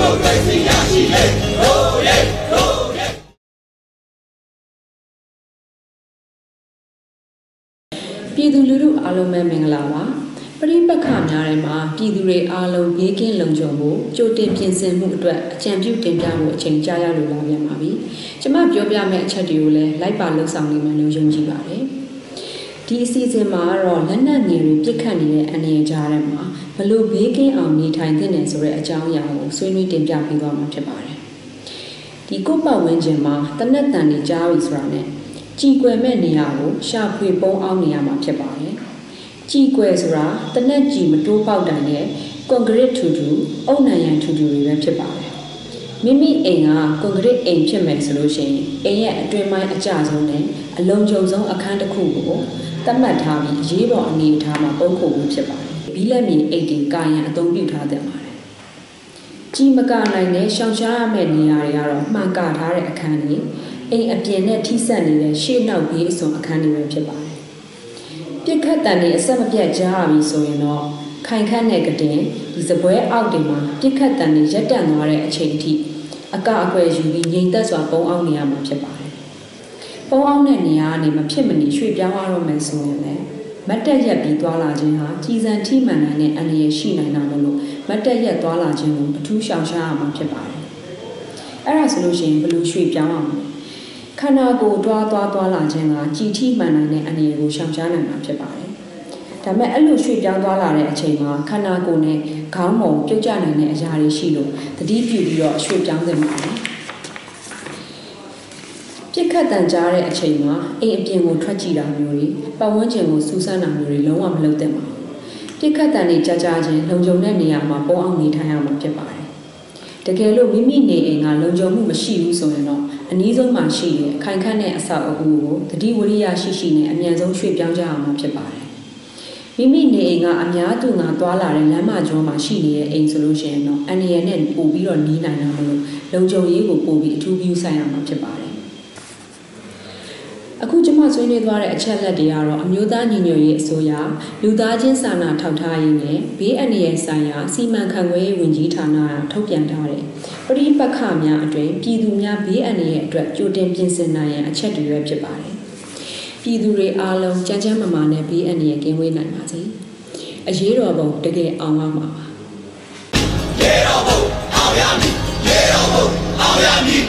မိုကရေစီရရှိလေရိုးရဲရိုးရဲပြည်သူလူထုအားလုံးပဲမင်္ဂလာပါပရိပက္ခများထဲမှာပြည်သူတွေအားလုံးဘေးကင်းလုံခြုံဖို့ကြိုတင်ပြင်ဆင်မှုအတွက်အကြံပြုတင်ပြဖို့အချိန်ကြာရလို့လာပြန်ပါပြီကျွန်မပြောပြမယ့်အချက်တွေကိုလည်းလိုက်ပါလှုပ်ဆောင်နိုင်မယ်လို့ယုံကြည်ပါတယ် ဒီအစီအစဉ်မှာတော့လက်နက်ငယ်တွေပြစ်ခတ်နေတဲ့အနေအထားထဲမှာဘလို့ဘေးကင်းအောင်နေထိုင်သင့်တယ်ဆိုတဲ့အကြောင်းအရာကိုဆွေးနွေးတင်ပြပေးသွားမှာဖြစ်ပါတယ်ဒီကိုယ့်ပတ်ဝန်းကျင်မှာတနက်တန်တွေကြားပြီဆိုတာနဲ့ကြည်ကွယ်မဲ့နေရာကိုရှာဖွေပုံအောင်နေရမှာဖြစ်ပါတယ်။ကြည်ကွယ်ဆိုတာတနက်ကြည်မတိုးပေါက်တိုင်တဲ့ကွန်ကရစ်ထူထူအုံနံရံထူထူတွေပဲဖြစ်ပါတယ်။ မိမိအိမ်ကကွန်ကရစ်အိမ်ဖြစ်မယ်ဆိုလို့ရှိရင်အိမ်ရဲ့အတွင်းပိုင်းအကျဆုံးနဲ့အလုံးကျုံဆုံးအခန်းတစ်ခုကိုသတ်မှတ်ထားပြီးအရေးပေါ်အနေအထားမှာပုံခုဖို့ဖြစ်ပါတယ်။ဘီလက်မီအိတ်တင်ကာယံအသုံးပြုထားတဲ့ပါတယ်။ကြီးမကနိုင်တဲ့ရှောင်ရှားရမယ့်နေရာတွေကတော့မှန်ကထားတဲ့အခန်းတွေအိမ်အပြင်နဲ့ထိစပ်နေတဲ့ရှေ့နောက်ဘေးအစွန်အခန်းတွေပဲဖြစ်ပါတယ်။ပြစ်ခတ်တန်တွေအဆက်မပြတ်ကြားရပြီဆိုရင်တော့ ခိုင်ခန့်တဲ့ကတင်ဒီစပွဲအောက်တွေမှာပြစ်ခတ်တန်တွေရက်တန့်သွားတဲ့အချိန်ထိအကအကွယ်ယူပြီးငြိမ်သက်စွာပုံအောင်နေရမှာဖြစ်ပါတယ်။ပုံအောင်တဲ့နေရာကနေမဖြစ်မနေရွှေ့ပြောင်းရတော့မယ်ဆိုရင်လည်းမတ်တက်ရက်ပြီးသွားလာခြင်းဟာကြီးစံထိမှန်နိုင်တဲ့အန္တရာယ်ရှိနိုင်တာမလို့မတ်တက်ရက်သွားလာခြင်းကိုအထူးရှောင်ရှားရမှာဖြစ်ပါတယ်။အဲ့ဒါဆိုလို့ရှိရင်ဘယ်လိုရွှေ့ပြောင်းရမလဲခန္ဓာကိုယ်တွားသွားသွားလာခြင်းကကြည်ထိမှန်နိုင်တဲ့အနေအကိုရှောင်ရှားနိုင်မှာဖြစ်ပါတယ်။ ဒါပေမဲ့အဲ့လိုရွှေ့ပြောင်းသွားလာတဲ့အချိန်မှာခန္ဓာကိုယ်နဲ့ခေါင်းပုံပြုတ်ကျနိုင်တဲ့အရာတွေရှိလို့တတိပြုပြီးတော့ရွှေ့ပြောင်းသင့်ပါတယ်။ပြစ်ခတ်တန်ကြားတဲ့အချိန်မှာအိမ်အပြင်ကိုထွက်ကြည့်တာမျိုးတွေပတ်ဝန်းကျင်ကိုစူးစမ်းတာမျိုးတွေလုံးဝမလုပ်သင့်ပါဘူး။ပြစ်ခတ်တန်တွေကြားကြားချင်းလုံခြုံတဲ့နေရာမှာပုံအောင်နေထိုင်ရမှာဖြစ်ပါတယ်။တကယ်လို့မိမိနေအိမ်ကလုံခြုံမှုမရှိဘူးဆိုရင်တော့အနည်းဆုံးမှရှိတဲ့ခိုင်ခန့်တဲ့အဆောက်အဦကိုတတိဝရိယရှိရှိနဲ့အမြန်ဆုံးရွှေ့ပြောင်းကြအောင်ဖြစ်ပါတယ်။ မိမိနေအိမ်ကအများသူငါသွားလာတဲ့လမ်းမကျောမှာရှိနေတဲ့အိမ်ဆိုလို့ရှိရင်တော့အန်ရယ်နဲ့ပို့ပြီးတော့နီးနိုင်တာမလို့လုံခြုံရေးကိုပို့ပြီးအထူးပြုဆိုင်ရမှာဖြစ်ပါတယ်။အခုကျွန်မဆွေးနွေးသွားတဲ့အချက်လက်တွေကတော့အမျိုးသားညီညွတ်ရေးအစိုးရလူသားချင်းစာနာထောက်ထားရေးနဲ့ဘေးအန္တရာယ်ဆိုင်ရာစီမံခန့်ခွဲရေးဝန်ကြီးဌာနကထုတ်ပြန်ထားတဲ့ပရိပတ်ခများအတွင်ပြည်သူများဘေးအန္တရာယ်အတွက်ကြိုတင်ပြင်ဆင်နိုင်ရန်အချက်တွေပဲဖြစ်ပါတယ်။ ပြည်သူတွေအားလုံးကြမ်းကြမ်းမာမာနဲ့ဘေးအန္တရာယ်ကင်းဝေးနိုင်ပါစေ။အရေးတော်ပုံတကယ်အောင်ပါမှာပါ။ရေတော်ဘုံအောင်ရမည်ရေတော်ဘုံအောင်ရမည်